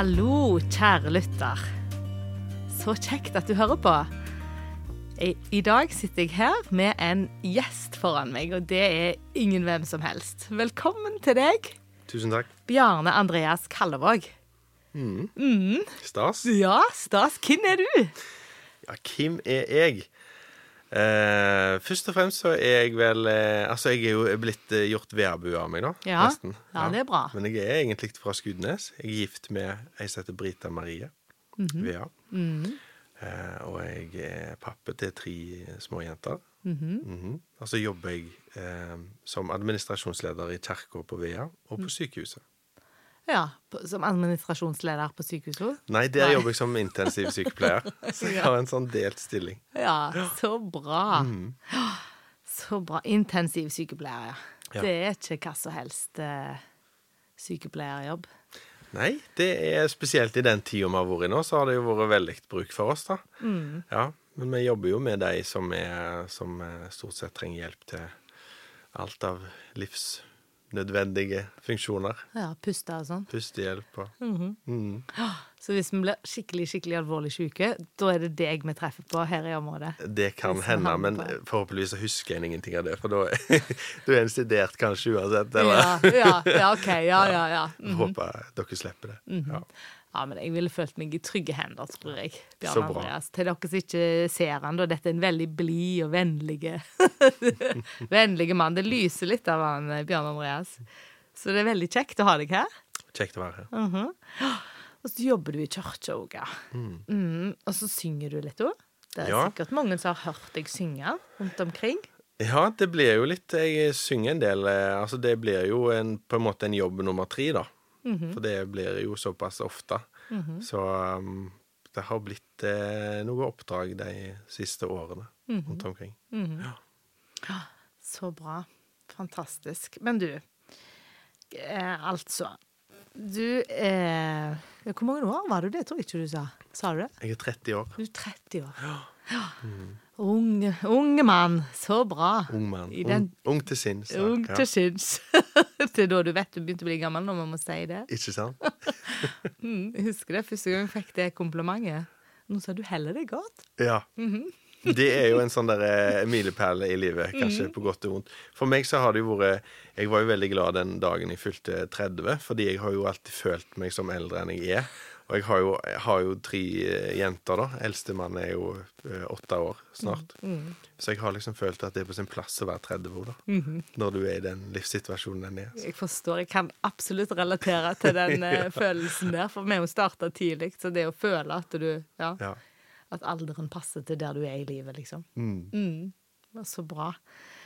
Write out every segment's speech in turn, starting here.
Hallo, kjære lytter. Så kjekt at du hører på. I, I dag sitter jeg her med en gjest foran meg, og det er ingen hvem som helst. Velkommen til deg, Tusen takk. Bjarne Andreas Kallevåg. Stas. Ja, stas. Hvem er du? Ja, hvem er jeg? Eh, først og fremst så er jeg vel eh, Altså, jeg er jo blitt eh, gjort vedbu av meg, da. Ja. Nesten. Ja, det er bra. Men jeg er egentlig fra Skudenes. Jeg er gift med ei som heter Brita Marie Mhm. Vea. Eh, og jeg er pappa til tre småjenter. Mm -hmm. Og så jobber jeg eh, som administrasjonsleder i kirka på Vea og Mm. på sykehuset. Ja, Som administrasjonsleder på sykehuset? Nei, der jobber jeg som intensivsykepleier. Så jeg har en sånn delt stilling. Ja, så bra. Mm. Så bra. Intensivsykepleier, ja. Ja. Det er ikke hva som helst eh, sykepleierjobb. Nei, det er spesielt i den tida vi har vært i nå, så har det jo vært veldig bruk for oss, da. Mm. Ja, men vi jobber jo med de som, er, som eh, stort sett trenger hjelp til alt av livsnødvendige funksjoner. Ja, puste og sånn. Pustehjelp og Mhm. mm. Så hvis vi blir skikkelig skikkelig alvorlig syke, da er det deg vi treffer på her i området. Det kan hende, men forhåpentligvis så husker en ingenting av det, for da du er en sedert kanskje uansett, eller Ja, ja, ja, OK. Ja, ja, ja. Mhm. Håper dere slipper det. Ja. Ja, men jeg ville følt meg i trygge hender, tror jeg. Bjørn. Andreas. Til dere som ikke ser han, da. Dette er en veldig blid og vennlig Vennlige mann. Det lyser litt av han, eh, Bjørn Andreas. Så det er veldig kjekt å ha deg her. Kjekt å være her. Mhm. Og så jobber du i kirka òg, ja. Mm, og så synger du litt òg. Det er Ja. sikkert mange som har hørt deg synge rundt omkring. Ja, det blir jo litt Jeg synger en del. eh, Altså, det blir jo en, på en måte en jobb nummer tre, da. For det blir jo såpass ofte. Så um, det har blitt eh, noe oppdrag de siste årene rundt omkring. Så bra. Fantastisk. Men du, eh, altså Du eh, Hvor mange år var du det, tror jeg ikke du sa? Sa du det? Jeg er 30 år. Du er 30 år. Ja. Unge, unge mann. Så bra. Ung mann. Den, Ung, ung til sinns. Da. Ung Ja. til sinns. Til da du vet du begynte å bli gammel, når man må si det. Ikke sant? Mm, jeg husker det første gang jeg fikk det komplimentet. Nå sa du heller det godt. Ja. Det er jo en sånn der eh, milepæl i livet, kanskje på godt og vondt. For meg så har det jo vært Jeg var jo veldig glad den dagen jeg fylte 30, fordi jeg har jo alltid følt meg som eldre enn jeg er. Og jeg har jo, jeg har jo tre eh, jenter, da. Eldstemann er jo eh, åtte år snart. Så jeg har liksom følt at det er på sin plass å være 30 år, da. Når du er i den livssituasjonen den er. Jeg forstår, jeg kan absolutt relatere til den ja. følelsen der. For vi har jo starta tidlig, så det å føle at du Ja. Ja. At alderen passer til der du er i livet, liksom. Mm. Mm. Så bra.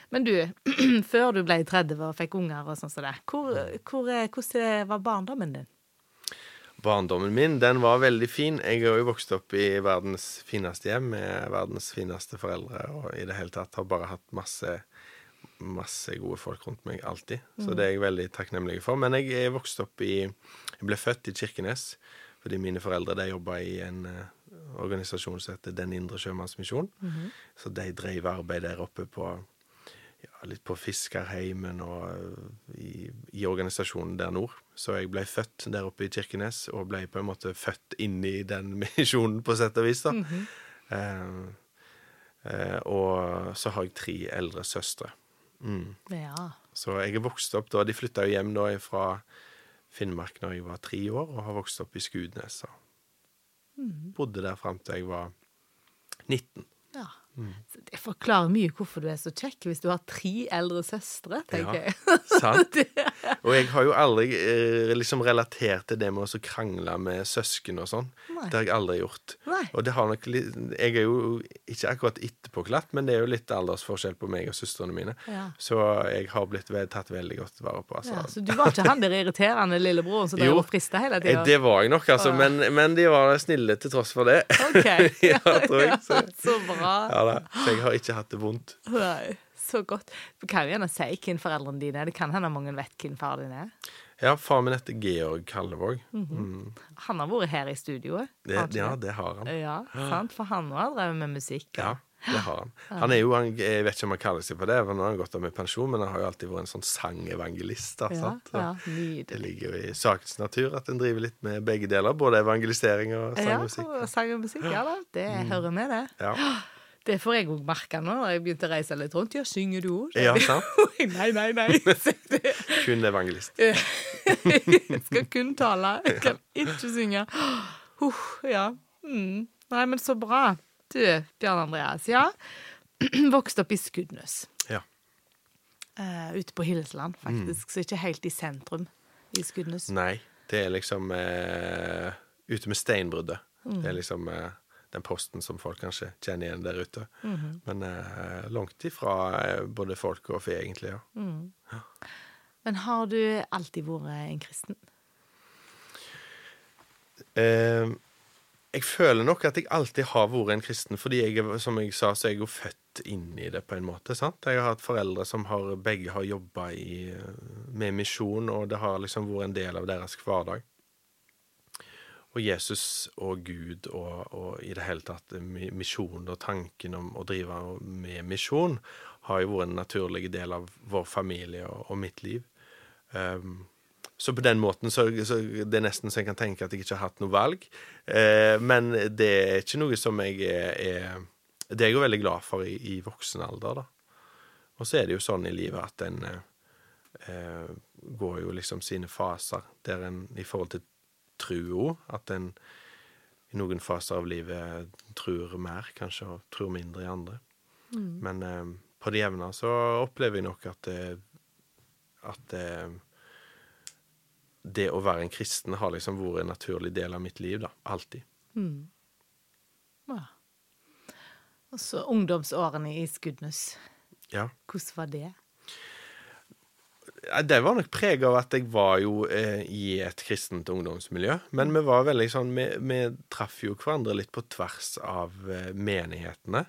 Men du, før du ble 30 og fikk unger og sånn som det, hvor, hvor, eh, hvordan var barndommen din? Barndommen min den var veldig fin. Jeg har jo vokst opp i verdens fineste hjem med verdens fineste foreldre, og i det hele tatt har bare hatt masse masse gode folk rundt meg alltid. Så det er jeg veldig takknemlig for. Men jeg er vokst opp i Jeg ble født i Kirkenes fordi mine foreldre de jobba i en eh, organisasjon som heter Den indre sjømannsmisjon. Så de drev arbeid der oppe på ja, litt på Fiskerheimen og øh, i, i organisasjonen der nord. Så jeg ble født der oppe i Kirkenes, og ble på en måte født inn i den misjonen, på sett og vis. da. eh, eh, og så har jeg tre eldre søstre. Mm. Ja. Så jeg er vokst opp da De flytta jo hjem da fra Finnmark når jeg var tre år, og har vokst opp i Skudnes. Og bodde der fram til jeg var 19. ja. Så det forklarer mye hvorfor du er så kjekk, hvis du har tre eldre søstre, tenker Ja. jeg. Sant? Og jeg har jo aldri eh, liksom relatert til det med å krangle med søsken og sånn. Nei. Det har jeg aldri gjort. Nei. Og det har nok litt Jeg er jo ikke akkurat etterpåklatt, men det er jo litt aldersforskjell på meg og søstrene mine. Ja. Så jeg har blitt ved, tatt veldig godt vare på. Altså. Ja, så du var ikke han der irriterende lillebroren som drev og frista hele Eh, tida? Det var jeg nok, altså. Men, men de var snille til tross for det. OK. Ja, tror jeg, så- så bra. Ja da. Så jeg har ikke hatt det vondt. Nei, så godt. Du kan jo gjerne si hvem foreldrene dine er. Det kan hende mange vet hvem far din er. Ja, far min heter Georg Kallevåg. Mm. Han har vært her i studioet. Det, han ikke ja, det? det har han. Ja, sant? For han òg har drevet med musikk. Ja. Det har han. Han er jo, han, Jeg vet ikke om han kaller seg for det, for nå har han gått av med pensjon, men han har jo alltid vært en sånn sangevangelist. da, Ja, ja, Det ligger jo i sakens natur at en driver litt med begge deler. Både evangelisering og Ja, sangmusikk. og sang og musikk, ja da. Det hører med, det. Ja, Det får jeg òg merke nå når jeg begynte å reise litt rundt. Ja, synger du òg? ja sant? nei, nei, nei. Kun evangelist. Jeg skal kun tale. Jeg kan ikke synge. Uh, ja. Mm. Nei, men så bra. Du, Bjørn Andreas. Ja. Vokste opp i Skudenes. Ja. Uh, ute på Hillesland, faktisk. Så ikke helt i sentrum i Skudenes. Nei, det er liksom uh, ute med steinbruddet. Det er liksom eh, den posten som folk kanskje kjenner igjen der ute. Men eh, langt ifra eh, både folk og fe, egentlig. ja. Men har du alltid vært en kristen? Eh, jeg føler nok at jeg alltid har vært en kristen, fordi jeg, som jeg sa, så er jeg jo født inn i det på en måte. sant? Jeg har hatt foreldre som har, begge har jobba med misjon, og det har liksom vært en del av deres hverdag. Og Jesus og Gud og, og i det hele tatt mi- misjon og tanken om å drive med misjon har jo vært en naturlig del av vår familie og, og mitt liv. Um, så på den måten så, så det er nesten så jeg kan tenke at jeg ikke har hatt noe valg. Uh, men det er ikke noe som jeg er, er Det er jeg jo veldig glad for i, i voksen alder, da. Og så er det jo sånn i livet at en eh, går jo liksom sine faser der en i forhold til trua at en i noen faser av livet tror mer, kanskje, og tror mindre i andre. Men eh, på det jevne så opplever jeg nok at at det, det å være en kristen har liksom vært en naturlig del av mitt liv, da. Alltid. Ja. Og så ungdomsårene i Skudenes. Ja. Hvordan var det? Ja, Det var nok preg av at jeg var jo eh, i et kristent ungdomsmiljø. Men vi var veldig sånn Vi, vi traff jo hverandre litt på tvers av eh, menighetene.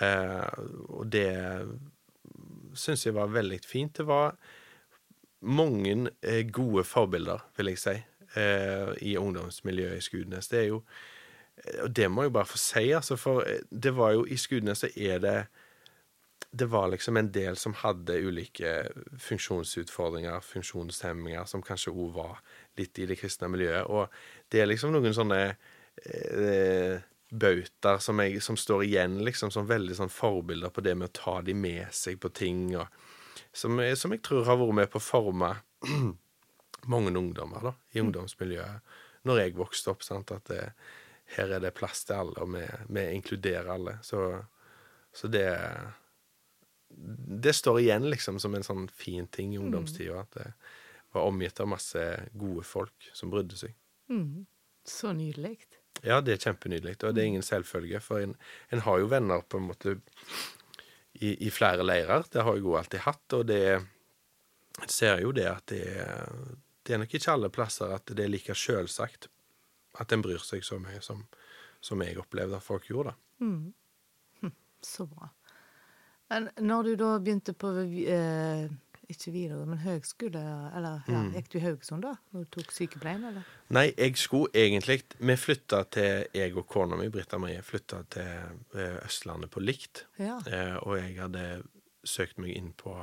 Eh, og det syns jeg var veldig fint. Det var mange eh, gode forbilder, vil jeg si, eh, i ungdomsmiljøet i Skudenes. Det er jo Og det må jeg bare få si, altså, for eh, det var jo I Skudenes så er det det var liksom en del som hadde ulike funksjonsutfordringer, funksjonshemminger, som kanskje òg var litt i det kristne miljøet. Og det er liksom noen sånne eh, bautaer som, som står igjen liksom som veldig sånn forbilder på det med å ta de med seg på ting, og som, jeg- som jeg tror har vært med på å forme mange ungdommer da, i ungdomsmiljøet når jeg vokste opp. sant, At det, her er det plass til alle, og vi, vi inkluderer alle. Så, så det det står igjen liksom som en sånn fin ting i ungdomstida. At det var omgitt av masse gode folk som brydde seg. Så nydelig. Ja, det er kjempenydelig, og det er ingen selvfølge. For en, en har jo venner på en måte i, i flere leirer. Det har jeg jo alltid hatt, og det jeg ser jo det at det, det er nok ikke alle plasser at det er like sjølsagt at en bryr seg så mye som, som jeg opplevde at folk gjorde. da. Så bra. Når du da begynte på eh, ikke videre, men høgskole, eller ja, gikk du i Haugesund da? Når du tok sykepleien, eller? Nei, jeg skulle egentlig Vi flytta til Jeg og kona mi, Britta Marie, flytta til eh, Østlandet på likt. Ja. Eh, og jeg hadde søkt meg inn på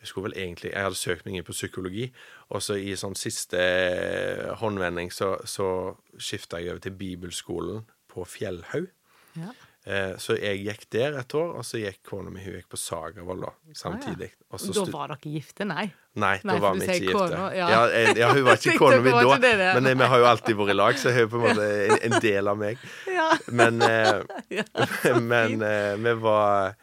Jeg skulle vel egentlig Jeg hadde søkt meg inn på psykologi, og så i sånn siste eh, håndvending så, så skifta jeg over til bibelskolen på Fjellhaug. Ja. Eh, så jeg gikk der et år, og så gikk kona mi hun gikk på Sagavoll samtidig. Og så Da var dere gifte? Nei. Nei, Nei, da var vi ikke gifte. kona, ja. ja. jeg- ja, hun var ikke kona mi da, det det. men vi har jo alltid vært i lag, så hun er på en måte en, en del av meg. Ja. Men, eh, men eh, vi var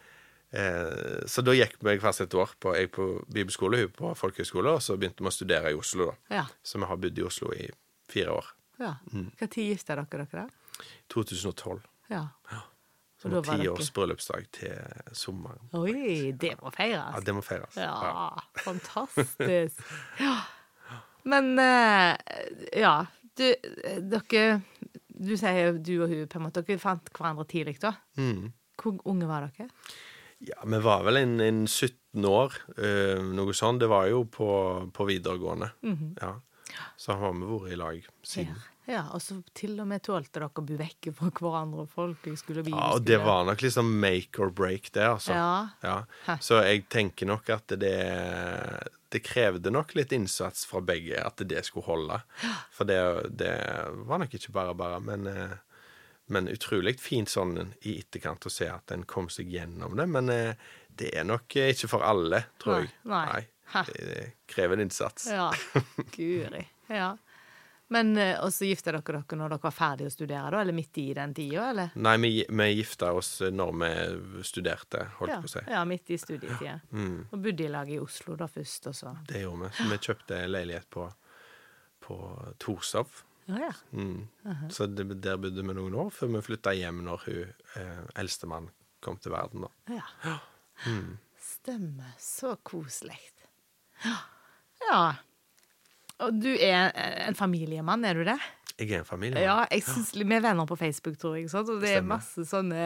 eh, Så da gikk vi fast et år på, jeg på bibelskole, hun på folkehøyskole, og så begynte vi å studere i Oslo, da. Ja. Så vi har bodd i Oslo i fire år. ja. Mm. Tid gifta dere dere da? 2012. Ja. Så Var har tiårs bryllupsdag til sommeren. Oi, det må feires. Ja, det må feires. Ja, fantastisk. Ja. Men eh, ja, du, dere Du sier du og hun på en måte Dere fant hverandre tidlig, da. Mm. Hvor unge var dere? Ja, vi var vel en, en 17 år, øh, noe sånt. Det var jo på, på videregående. Mhm. Ja. Så har vi vært i lag siden. Ja. og så til og med tålte dere å bo vekke fra hverandre, folk vi skulle og Ja, og det var nok liksom make or break, det, altså. Ja. ja. Så jeg tenker nok at det Det krevde nok litt innsats fra begge at det skulle holde. For det, det var nok ikke bare bare, men eh, men utrolig fint sånn i etterkant å se at en kom seg gjennom det. Men eh, det er nok eh, ikke for alle, tror jeg. nei. Nei. Det, det krever en innsats. Ja, guri. Ja. Men eh, Og så gifta dere dere når dere var ferdig å studere, da? Eller midt i den tida, eller? Nei, vi, vi gifta oss når vi studerte, holdt Ja, på å si. ja, midt i studietida. Mm, Og bodde i lag i Oslo da først, og så det gjorde vi. Så vi kjøpte leilighet på, på Torshov. Ja, ja. Mm. Så det, der bodde vi noen år før vi flytta hjem når hun eh, eldstemann kom til verden. da. ja. Mm. Stemmer. Så koselig. Ja. Og du er en familiemann, er du det? Jeg er en familiemann. Ja, jeg synes, Vi er venner på Facebook, tror jeg. Sant? Og det er masse sånne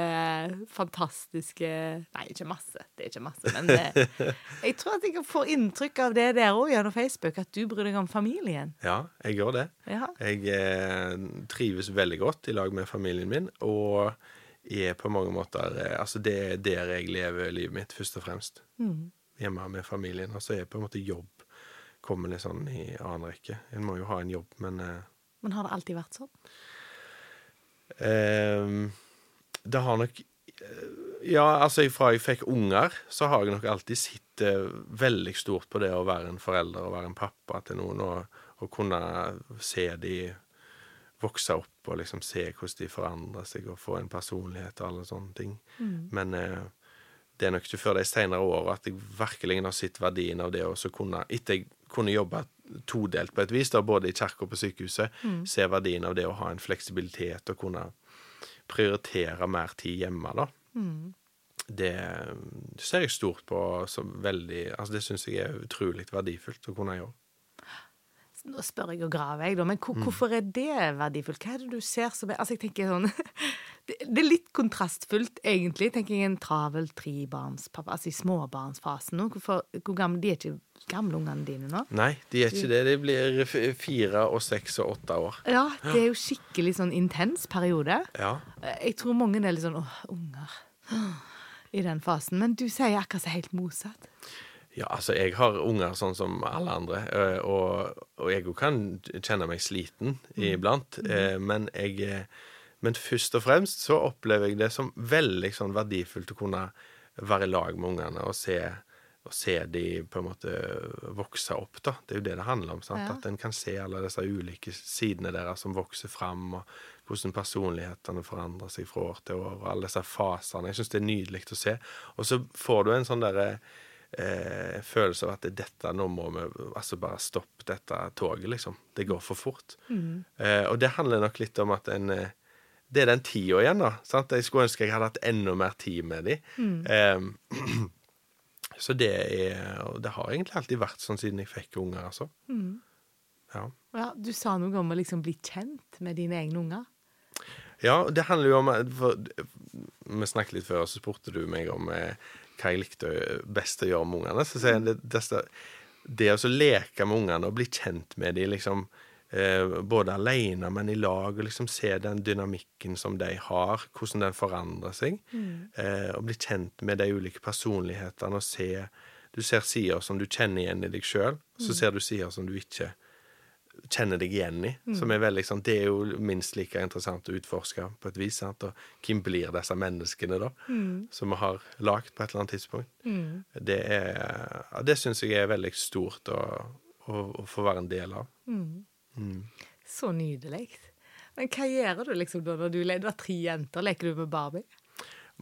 fantastiske Nei, ikke masse. Det er ikke masse. Men det, jeg tror at jeg får inntrykk av det der òg gjennom Facebook, at du bryr deg om familien. Ja, jeg gjør det. Ja. Jeg eh, trives veldig godt i lag med familien min, og er på mange måter eh, Altså, det er der jeg lever livet mitt, først og fremst. Mm. Hjemme med familien. Og så er på en måte jobb kommer litt sånn i annen rekke. En må jo ha en jobb, men eh, Men har det alltid vært sånn? Eh, det har nok eh, Ja, altså fra jeg fikk unger, så har jeg nok alltid sett eh, veldig stort på det å være en forelder og være en pappa til noen, og, og kunne se de vokse opp og liksom se hvordan de forandrer seg og få en personlighet og alle sånne ting. Men eh, det er nok ikke før de senere åra at jeg virkelig har sett verdien av det å så kunne Etter jeg kunne jobbe todelt på et vis, da, både i kirka og på sykehuset, se verdien av det å ha en fleksibilitet og kunne prioritere mer tid hjemme, da. Det, det ser jeg stort på som veldig Altså, det syns jeg er utrolig verdifullt å kunne gjøre. Nå spør jeg og graver, jeg, da. Men hvor, hvorfor er det verdifullt? Hva er det du ser som er Altså, jeg tenker sånn Det, det er litt kontrastfullt, egentlig, tenker jeg, en travel trebarnspappa, altså i småbarnsfasen nå. Hvorfor, hvor gamle, De er ikke gamle, ungene dine nå? Nei, de er ikke det. De blir fire og seks og åtte år. Ja, det er jo skikkelig sånn intens periode. Ja. Jeg tror mange er litt sånn åh, unger. I den fasen. Men du sier akkurat så helt motsatt. Ja, altså, jeg har unger sånn som alle andre, eh, og, og jeg òg kan kjenne meg sliten iblant. mm. Men jeg eh, Men først og fremst så opplever jeg det som veldig sånn verdifullt å kunne være i lag med ungene og se, og se de på en måte vokse opp, da. Det er jo det det handler om. sant? Ja. At en kan se alle disse ulike sidene deres som vokser fram, og hvordan personlighetene forandrer seg fra år til år, og alle disse fasene. Jeg syns det er nydelig å se. Og så får du en sånn derre eh, følelse av at det er dette, nå må vi altså bare stoppe dette toget, liksom. Det går for fort. Eh, og det handler nok litt om at en eh, Det er den tida igjen, da. Sant? Jeg skulle ønske jeg hadde hatt enda mer tid med dem. Um, så det er Og det har egentlig alltid vært sånn siden jeg fikk unger, altså. Ja. Ja, du sa noe om å liksom bli kjent med dine egne unger. Ja, det handler jo om for, Vi snakket litt før, så spurte du meg om eh, hva jeg likte best å gjøre med ungene. Så sier jeg det, det, det å leke med ungene og bli kjent med dem, liksom, eh, både alene, men i lag, og liksom se den dynamikken som de har, hvordan den forandrer seg, eh, og bli kjent med de ulike personlighetene og se Du ser sider som du kjenner igjen i deg sjøl, så ser du sider som du ikke kjenner deg igjen i. Som er veldig, sant? Det er jo minst like interessant å utforske på et vis. Sant? Og hvem blir disse menneskene, da? Som vi har lagd på et eller annet tidspunkt. Det, er, ja, det syns jeg er veldig stort å, å, å få være en del av. Så nydelig. Men hva gjør du liksom da når du, du har tre jenter? Leker du med Barbie?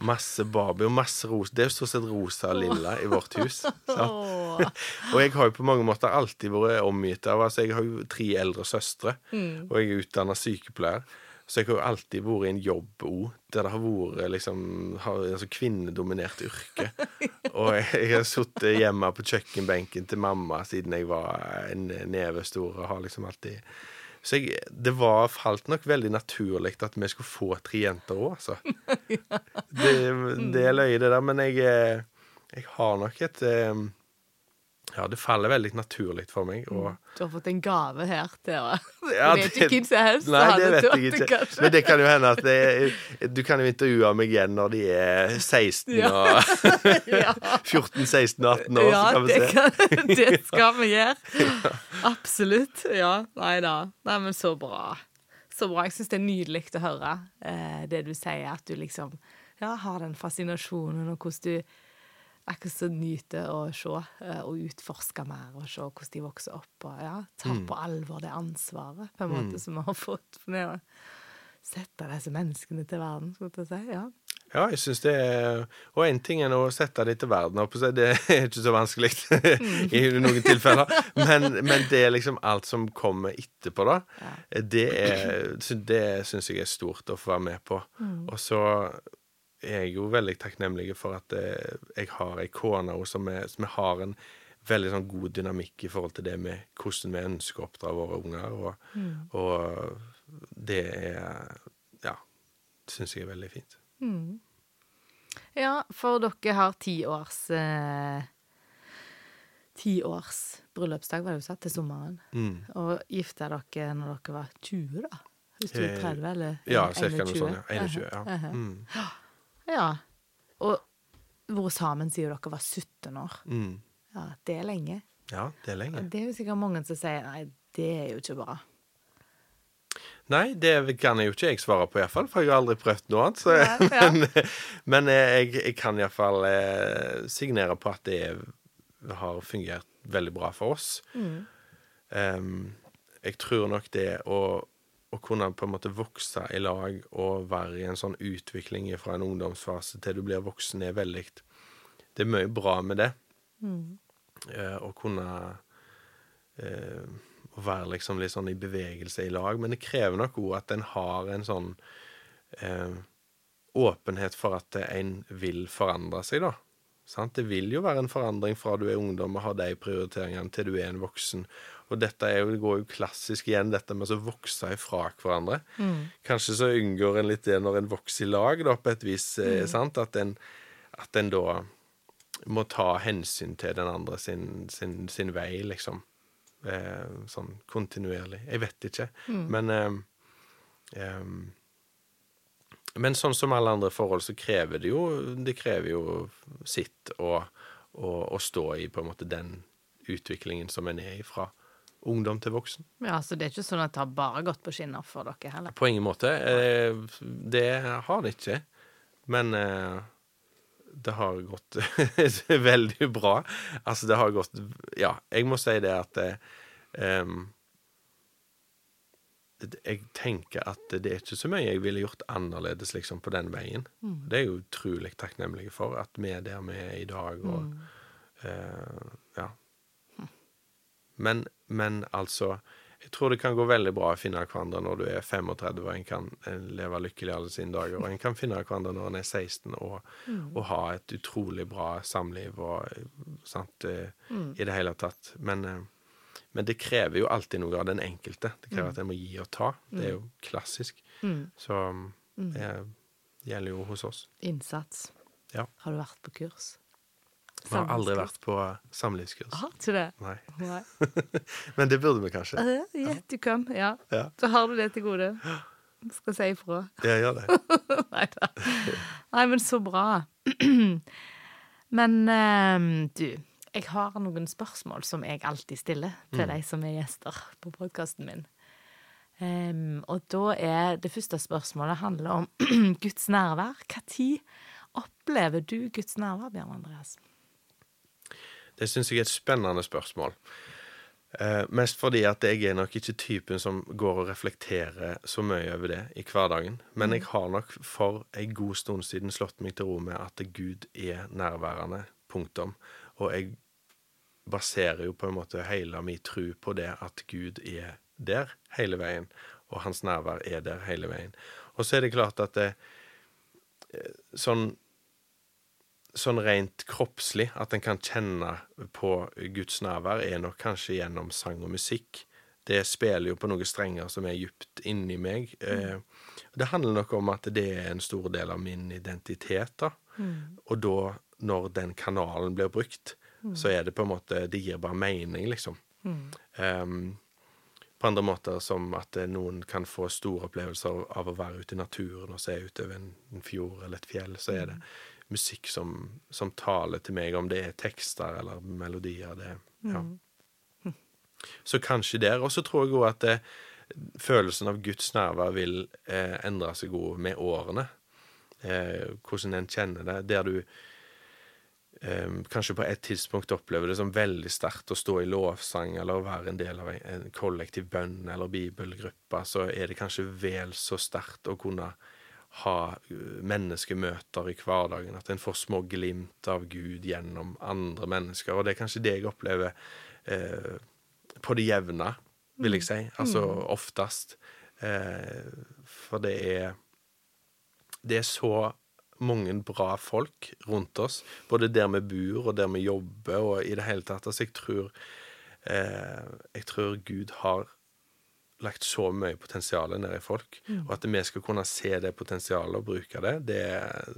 Masse Barbie og masse rosa. Det er jo stort sett rosa og lilla i vårt hus. Og jeg har jo på mange måter alltid vært omgitt av Altså, jeg har jo tre eldre søstre, og jeg er utdanna sykepleier. Så jeg har jo alltid vært i en jobb òg, der det har vært liksom har, altså, kvinnedominert yrke. Og jeg, jeg har sittet hjemme på kjøkkenbenken til mamma siden jeg var en neve stor, og har liksom alltid Så jeg, det var, falt nok veldig naturlig at vi skulle få tre jenter òg, altså. Det, det er løye, det der, men jeg, eh, jeg har nok et eh, Ja, det faller veldig naturlig for meg. Og, Du har fått en gave her til å Ja, det... vet ikke hvem som helst Nei, det vet jeg ikke. kanskje. Men det kan jo hende at det er, du kan jo intervjue meg igjen når de er 16 Ja. og 14, 16, 18 år, ja, så kan vi det, se. kan, det skal vi gjøre. Absolutt. Ja, nei da. Nei, men så bra. Så bra. Jeg syns det er nydelig å høre eh, det du sier, at du liksom ja, har den fascinasjonen, og hvordan du akkurat så nyte å se eh, og utforske mer, og se hvordan de vokser opp, og ja, ta på alvor det ansvaret på en måte som vi har fått med å sette disse menneskene til verden, skulle jeg si. Ja. Ja, jeg synes det er Og én ting er å sette det til verden, opp. Det er ikke så vanskelig i noen tilfeller. Men, men det er liksom alt som kommer etterpå, da. Det, er, det syns jeg er stort å få være med på. Og så er jeg jo veldig takknemlig for at eh, jeg har ei kone som, er, som har en veldig sånn god dynamikk i forhold til det med hvordan vi ønsker å oppdra våre unger. Og, og det er Ja, syns jeg er veldig fint. Ja, for dere har ti års eh, Ti års bryllupsdag, var det jo sagt, til sommeren. Mm. Og gifta dere når dere var 20, da? Hvis du er Eh, 30, eller Ja, 21? cirka noe sånt. Ja. 21. Ja. Mm. Ja. Og hvor sammen sier dere var 17 år. Mm. Ja, det er lenge. Ja, det er lenge. Det er jo sikkert mange som sier nei, det er jo ikke bra. Nei, det kan jeg jo ikke jeg svare på, iallfall, for jeg har aldri prøvd noe annet. Så, Nei, ja. men men jeg, jeg kan iallfall eh, signere på at det har fungert veldig bra for oss. Mm. Um, jeg tror nok det å, å kunne på en måte vokse i lag og være i en sånn utvikling fra en ungdomsfase til du blir voksen, er veldig Det er mye bra med det. Eh, å kunne eh, å være liksom litt sånn i bevegelse i lag. Men det krever nok òg at en har en sånn eh, åpenhet for at en vil forandre seg, da. Sant? Det vil jo være en forandring fra du er ungdom og har de prioriteringene, til du er en voksen. Og dette jo, det går jo klassisk igjen, dette med å vokse ifra hverandre. Kanskje så unngår en litt det når en vokser i lag, da, på et vis. Eh, sant? At en, at en da må ta hensyn til den andre sin, sin, sin vei, liksom. Eh, sånn kontinuerlig. Jeg vet ikke. Men eh, eh, Men sånn som alle andre forhold, så krever det jo Det krever jo sitt å, å, å stå i på en måte den utviklingen som en er ifra. fra ungdom til voksen. Ja, Så det er ikke sånn at det har bare gått på skinner for dere heller? På ingen måte. Eh, det har det ikke. Men eh, det har gått veldig bra. Altså, det har gått Ja, jeg må si det at um, Jeg tenker at det er ikke så mye jeg ville gjort annerledes liksom på den veien. Det er jeg utrolig takknemlig for, at vi er der vi er i dag, og mm. Men, men altså Jeg tror det kan gå veldig bra å finne hverandre når du er 35 og en kan eh, leve lykkelig alle sine dager. Og en kan finne hverandre når en er 16 og, og ha et utrolig bra samliv og sant, eh, i det hele tatt. Men, eh, men det krever jo alltid noe av den enkelte. Det krever at en må gi og ta. Det er jo klassisk. Så det gjelder jo hos oss. Innsats. Ja. Har du vært på kurs? Vi har aldri vært på samlivskurs. Har ikke det? Nei. Nei. Men det burde vi kanskje. Uh, du kan. Ja. Ja. Så har du det til gode. Skal si ifra. Jeg gjør det. Nei da. Nei, men så bra. Men ehm, du, jeg har noen spørsmål som jeg alltid stiller til de som er gjester på podkasten min. Um, og da er det første spørsmålet handler om Guds nærvær. Når opplever du Guds nærvær, Bjørn Andreas? Det syns jeg er et spennende spørsmål. Eh, mest fordi at jeg er nok ikke typen som går og reflekterer så mye over det i hverdagen. Men jeg har nok for en god stund siden slått meg til ro med at Gud er nærværende. Punktum. Og jeg baserer jo på en måte hele min tro på det at Gud er der hele veien, og hans nærvær er der hele veien. Og så er det klart at det, eh, sånn sånn rent kroppslig, at en kan kjenne på Guds nærvær, er nok kanskje gjennom sang og musikk. Det spiller jo på noen strenger som er djupt inni meg. Mm. det handler nok om at det er en stor del av min identitet, da. Og da, når den kanalen blir brukt, så er det på en måte Det gir bare mening, liksom. Um, på andre måter som at eh, noen kan få store opplevelser av, av å være ute i naturen og se utover en, en fjord eller et fjell, så er det musikk som, som taler til meg, om det er tekster eller melodier. Det, ja. Så kanskje der. Og så tror jeg òg at det, følelsen av Guds nærvær vil eh, endre seg òg med årene. Eh, hvordan en kjenner det. Der du eh, kanskje på et tidspunkt opplever det som veldig sterkt å stå i lovsang eller å være en del av en, en kollektiv bønn eller bibelgruppe, så er det kanskje vel så sterkt å kunne ha uh, menneskemøter i hverdagen. At en får små glimt av Gud gjennom andre mennesker. Og det er kanskje det jeg opplever eh, på det jevne, vil jeg si. Altså oftest. Eh, for det er Det er så mange bra folk rundt oss, både der vi bor og der vi jobber, og i det hele tatt. Altså, jeg tror eh, Jeg tror Gud har lagt så mye potensial ned i folk, og at vi skal kunne se det potensialet og bruke det, det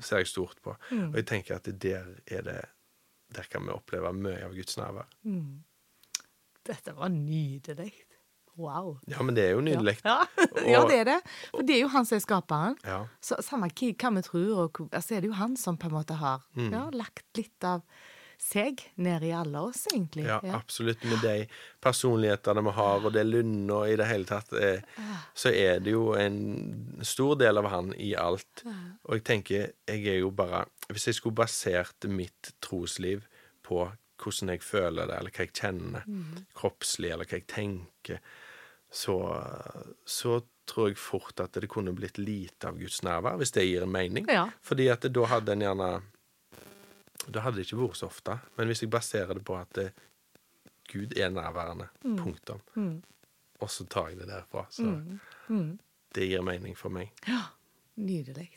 ser jeg stort på. Og jeg tenker at der er det Der kan vi oppleve mye av Guds nærvær. Dette var nydelig. Wow. Ja, men det er jo nydelig. Ja. ja, det er det. For det er jo han som er skaperen. Ja. Så samme hva vi tror, og altså er det jo han som på en måte har Mm. ja, lagt litt av seg ned i alle oss, egentlig. Ja, absolutt. Med de personlighetene vi har, og det Lunde og i det hele tatt, eh, så er det jo en stor del av han i alt. Og jeg tenker, jeg er jo bare Hvis jeg skulle basert mitt trosliv på hvordan jeg føler det, eller hva jeg kjenner, kroppslig, eller hva jeg tenker, så, så tror jeg fort at det kunne blitt lite av Guds nærvær, hvis det gir en mening. Ja. Fordi at da hadde en gjerne Da hadde det ikke vært så ofte. Men hvis jeg baserer det på at det, Gud er nærværende, punktum, og så tar jeg det derfra, så det gir mening for meg. Ja, Nydelig.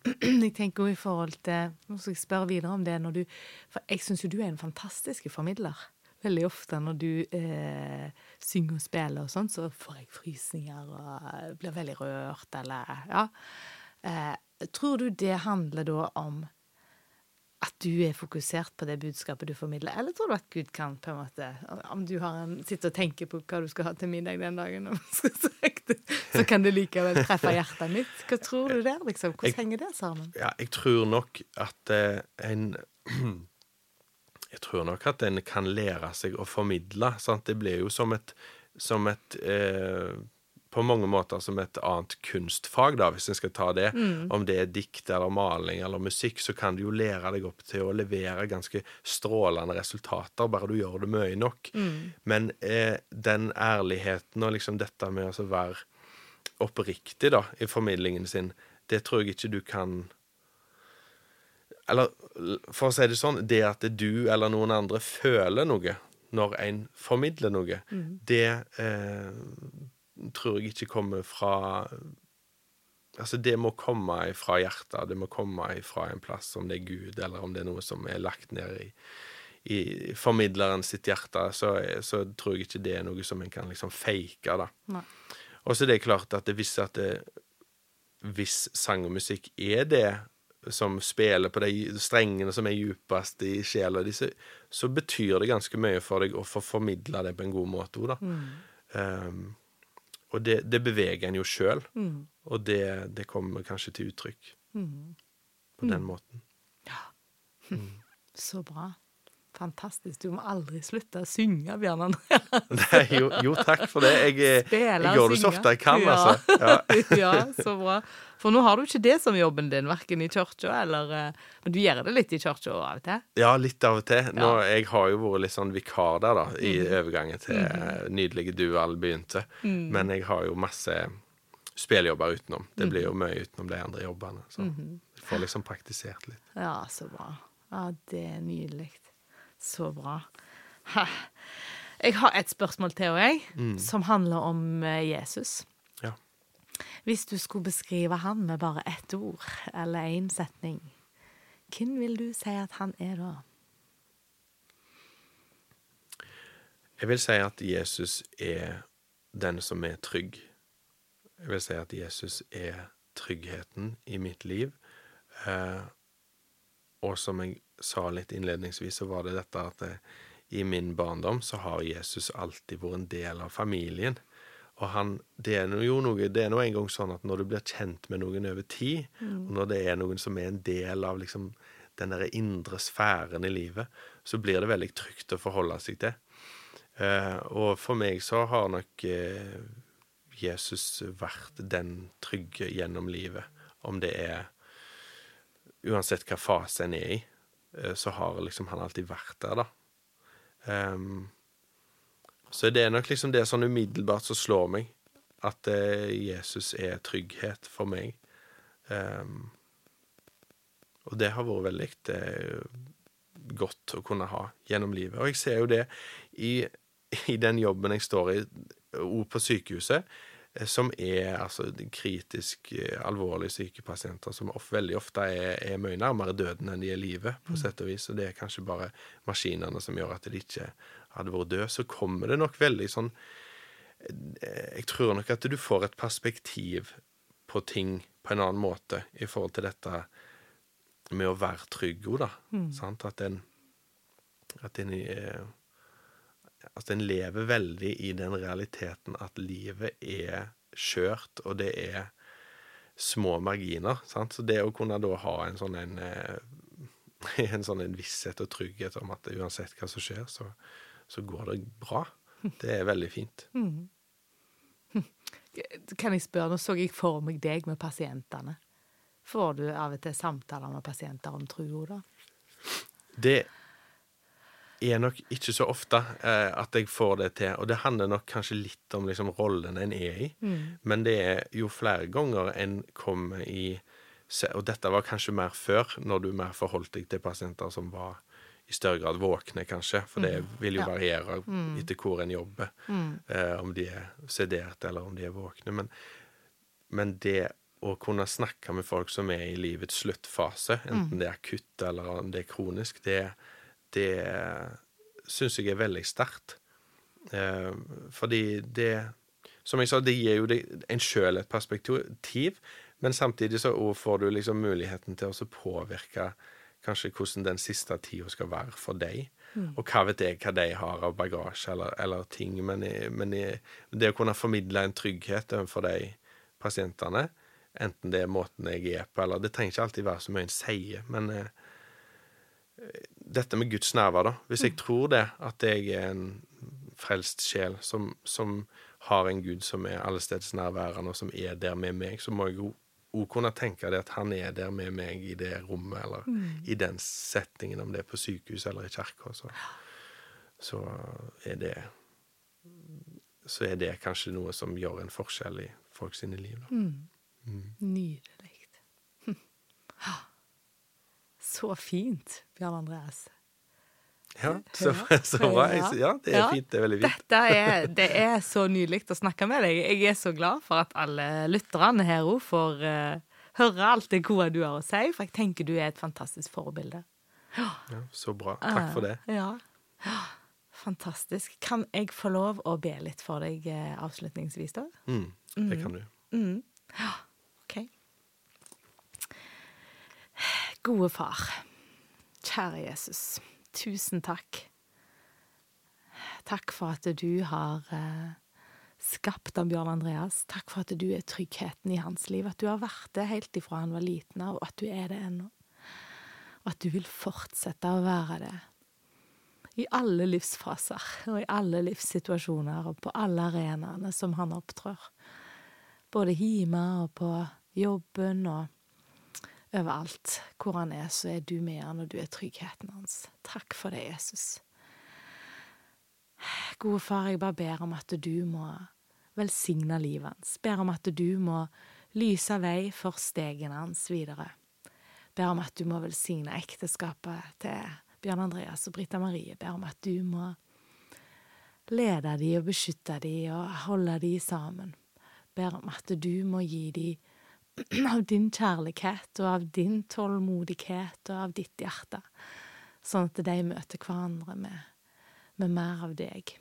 Jeg tenker jo i forhold til Nå skal jeg spørre videre om det når du For jeg syns jo du er en fantastisk formidler. Veldig ofte når du eh, synger og spiller og sånn, så får jeg frysninger og blir veldig rørt, eller Ja. Eh, tror du det handler da om at du er fokusert på det budskapet du formidler, eller tror du at Gud kan på en måte Om du har en, sitter og tenker på hva du skal ha til middag den dagen, det, så kan det likevel treffe hjertet mitt? Hva tror du der, liksom? Hvordan henger det sammen? Ja, jeg tror nok at eh, en Jeg tror nok at en kan lære seg å formidle. Sant? Det blir jo som et, som et eh, På mange måter som et annet kunstfag, da, hvis en skal ta det. Om det er dikt eller maling eller musikk, så kan du jo lære deg opp til å levere ganske strålende resultater, bare du gjør det mye nok. Men eh, den ærligheten og liksom dette med å være oppriktig da, i formidlingen sin, det tror jeg ikke du kan Eller for å si det sånn, det at du eller noen andre føler noe når en formidler noe, det eh, tror jeg ikke kommer fra Altså, det må komme fra hjertet, det må komme fra en plass, om det er Gud, eller om det er noe som er lagt ned i, i formidleren sitt hjerte, så, så tror jeg ikke det er noe som en kan liksom fake, da. Og så er det klart at det, hvis, at det, hvis sang og musikk er det som spiller på de strengene som er djupest i sjela di, så, betyr det ganske mye for deg å få formidla det på en god måte òg, da. Um, og det, det beveger en jo sjøl, og det, det kommer kanskje til uttrykk på den måten. Ja. Så bra. Fantastisk. Du må aldri slutte å synge, Bjørn André. Nei, jo, jo, takk for det. Jeg, Spiller, jeg gjør det så ofte jeg kan, Ja. altså. Ja. ja, så bra. For nå har du ikke det som jobben din, verken i kirka eller eh, Men du gjør det litt i kirka av og til? Ja, litt av og til. Nå, Jeg har jo vært litt sånn vikar der, da, i overgangen til nydelige Dual begynte. Men jeg har jo masse spilljobber utenom. Det blir jo mye utenom de andre jobbene. Så jeg får liksom praktisert litt. Ja, så bra. Ja, det er nydelig. Så bra. Ha. Jeg har et spørsmål til, og jeg, som handler om eh, Jesus. Ja. Hvis du skulle beskrive han med bare ett ord eller én setning, hvem vil du si at han er da? Jeg vil si at Jesus er den som er trygg. Jeg vil si at Jesus er tryggheten i mitt liv. Eh, og som jeg sa litt innledningsvis, så var det dette at det, i min barndom så har Jesus alltid vært en del av familien. Og han, det er jo noe, det er nå en gang sånn at når du blir kjent med noen over tid, og når det er noen som er en del av liksom den der indre sfæren i livet, så blir det veldig trygt å forholde seg til. Eh, og for meg så har nok eh, Jesus vært den trygge gjennom livet. Om det er Uansett hva fase en er i, eh, så har liksom han alltid vært der, da. Um, så det er nok liksom det sånn umiddelbart som slår meg, at uh, Jesus er trygghet for meg. Um, og det har vært veldig uh, godt å kunne ha gjennom livet. Og jeg ser jo det i, i den jobben jeg står i, på sykehuset, eh, som er altså kritisk eh, alvorlig syke pasienter, som of, veldig ofte er, er, mye nærmere døden enn de er livet, på mm. sett og vis. Og det er kanskje bare maskinene som gjør at de ikke hadde vært døde. Så kommer det nok veldig sånn eh, Jeg tror nok at du får et perspektiv på ting på en annen måte i forhold til dette med å være trygg òg, da. Mm. At en At en at en lever veldig i den realiteten at livet er skjørt, og det er små marginer. Sant? Så det å kunne da ha en sånn en, eh, en sånn en visshet og trygghet om at uansett hva som skjer, så, så går det bra. Det er veldig fint. Mm. Kan jeg spørre, nå så jeg for meg deg med pasientene. Får du av og til samtaler med pasienter om trua, da? Det er nok ikke så ofte eh, at jeg får det til. Og det handler nok kanskje litt om liksom, rollen en er i. Mm. Men det er jo flere ganger en kommer i Og dette var kanskje mer før, når du mer forholdt deg til pasienter som var i større grad våkne, kanskje. For det mm. vil jo variere mm. etter hvor en jobber. Mm. Eh, om de er sederte, eller om de er våkne. Men, men det å kunne snakke med folk som er i livets sluttfase, enten mm. det er akutt eller om det er kronisk, det, det syns jeg er veldig sterkt. Eh, fordi det Som jeg sa, det gir jo deg en sjøl et perspektiv, men samtidig så får du liksom muligheten til å påvirke kanskje hvordan den siste tida skal være for deg. Mm. Og hva vet jeg hva de har av bagasje eller, eller ting. Men, men, det å kunne formidle en trygghet overfor de pasientene, Enten det er måten jeg er på, eller Det trenger ikke alltid være så mye en sier, men eh, dette med Guds nærvær, da. Hvis jeg tror det, at jeg er en frelst sjel som, som har en Gud som er allestedsnærværende, og som er der med meg, så må jeg jo òg kunne tenke det at han er der med meg i det rommet, eller mm. i den settingen, om det er på sykehus eller i kirka. Så, så, er det Så er det kanskje noe som gjør en forskjell i folk sine liv. Da. Mm. Mm. Nydelig. Så fint, Bjørn Andreas. Ja, så, så bra. Ja, det er fint. Det er veldig fint. Er, det er så nydelig å snakke med deg. Jeg er så glad for at alle lytterne her òg får uh, høre alt det gode du har å si, for jeg tenker du er et fantastisk forbilde. Ja, Så bra. Takk for det. Ja. Fantastisk. Kan jeg få lov å be litt for deg uh, avslutningsvis, da? Mm, det kan du. Mm. Ja. Gode far, kjære Jesus, tusen takk. Takk for at du har eh, skapt av Bjørn Andreas. Takk for at du er tryggheten i hans liv, at du har vært det helt ifra han var liten av, og at du er det ennå. Og at du vil fortsette å være det. I alle livsfaser og i alle livssituasjoner og på alle arenaene som han opptrår. Både hjemme og på jobben og overalt. Hvor han er, så er du med han, og du er tryggheten hans. Takk for det, Jesus. Gode far, jeg bare ber om at du må velsigne livet hans. Ber om at du må lyse vei for stegene hans videre. Ber om at du må velsigne ekteskapet til Bjørn Andreas og Britta Marie. Ber om at du må lede de og beskytte de og holde de sammen. Ber om at du må gi de av din kjærlighet og av din tålmodighet og av ditt hjerte, sånn at de møter hverandre med, med mer av deg.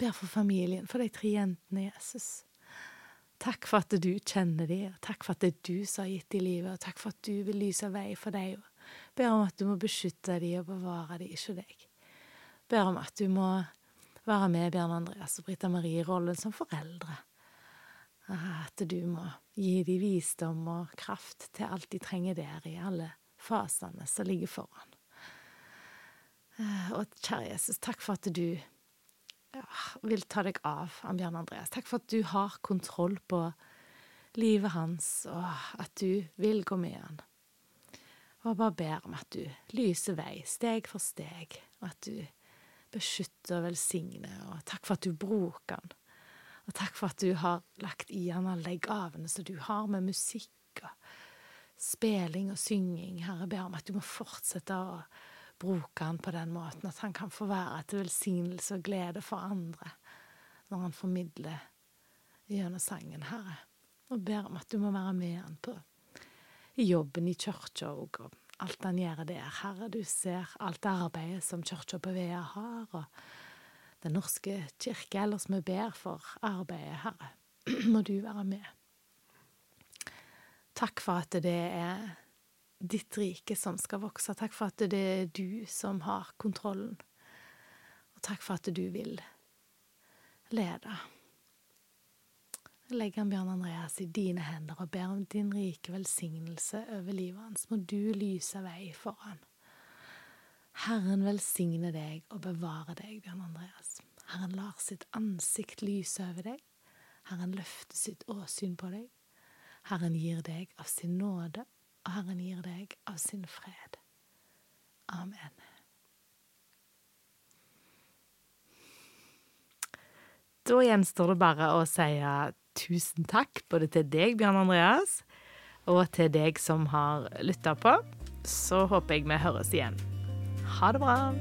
Ber for familien, for de tre jentene, Jesus. Takk for at du kjenner dem, og takk for at det er du som har gitt dem livet, og takk for at du vil lyse vei for dem, Ber om at du må beskytte dem og bevare dem, ikke deg. Ber om at du må være med Bjørn Andreas og Brita Marie i rollen som foreldre. At du må gi de visdom og kraft til alt de trenger der, i alle fasene som ligger foran. Og kjære Jesus, takk for at du ja, vil ta deg av Ann-Bjørn Andreas. Takk for at du har kontroll på livet hans, og at du vil gå med han. Og bare ber om at du lyser vei, steg for steg, og at du beskytter og velsigner, og takk for at du bruker han. Og takk for at du har lagt i han alle de gavene som du har med musikk og spilling og synging. Herre, ber om at du må fortsette å bruke han på den måten, at han kan få være til velsignelse og glede for andre når han formidler gjennom sangen, Herre. Og ber om at du må være med han på jobben i kirka òg, og alt han gjør der. Herre, du ser alt arbeidet som kirka på Vea har, og Den norske kirke, ellers vi ber for arbeidet, Herre. Må du være med. Takk for at det er ditt rike som skal vokse. Takk for at det er du som har kontrollen. Og takk for at du vil lede. Jeg legger Bjørn Andreas i dine hender og ber om din rike velsignelse over livet hans. Må du lyse vei for han. Herren velsigne deg og bevare deg, Bjørn Andreas. Herren lar sitt ansikt lyse over deg. Herren løfter sitt åsyn på deg. Herren gir deg av sin nåde, og Herren gir deg av sin fred. Amen. Da gjenstår det bare å si tusen takk både til deg, Bjørn Andreas, og til deg som har lytta på. Så håper jeg vi høres igjen. Ha det bra.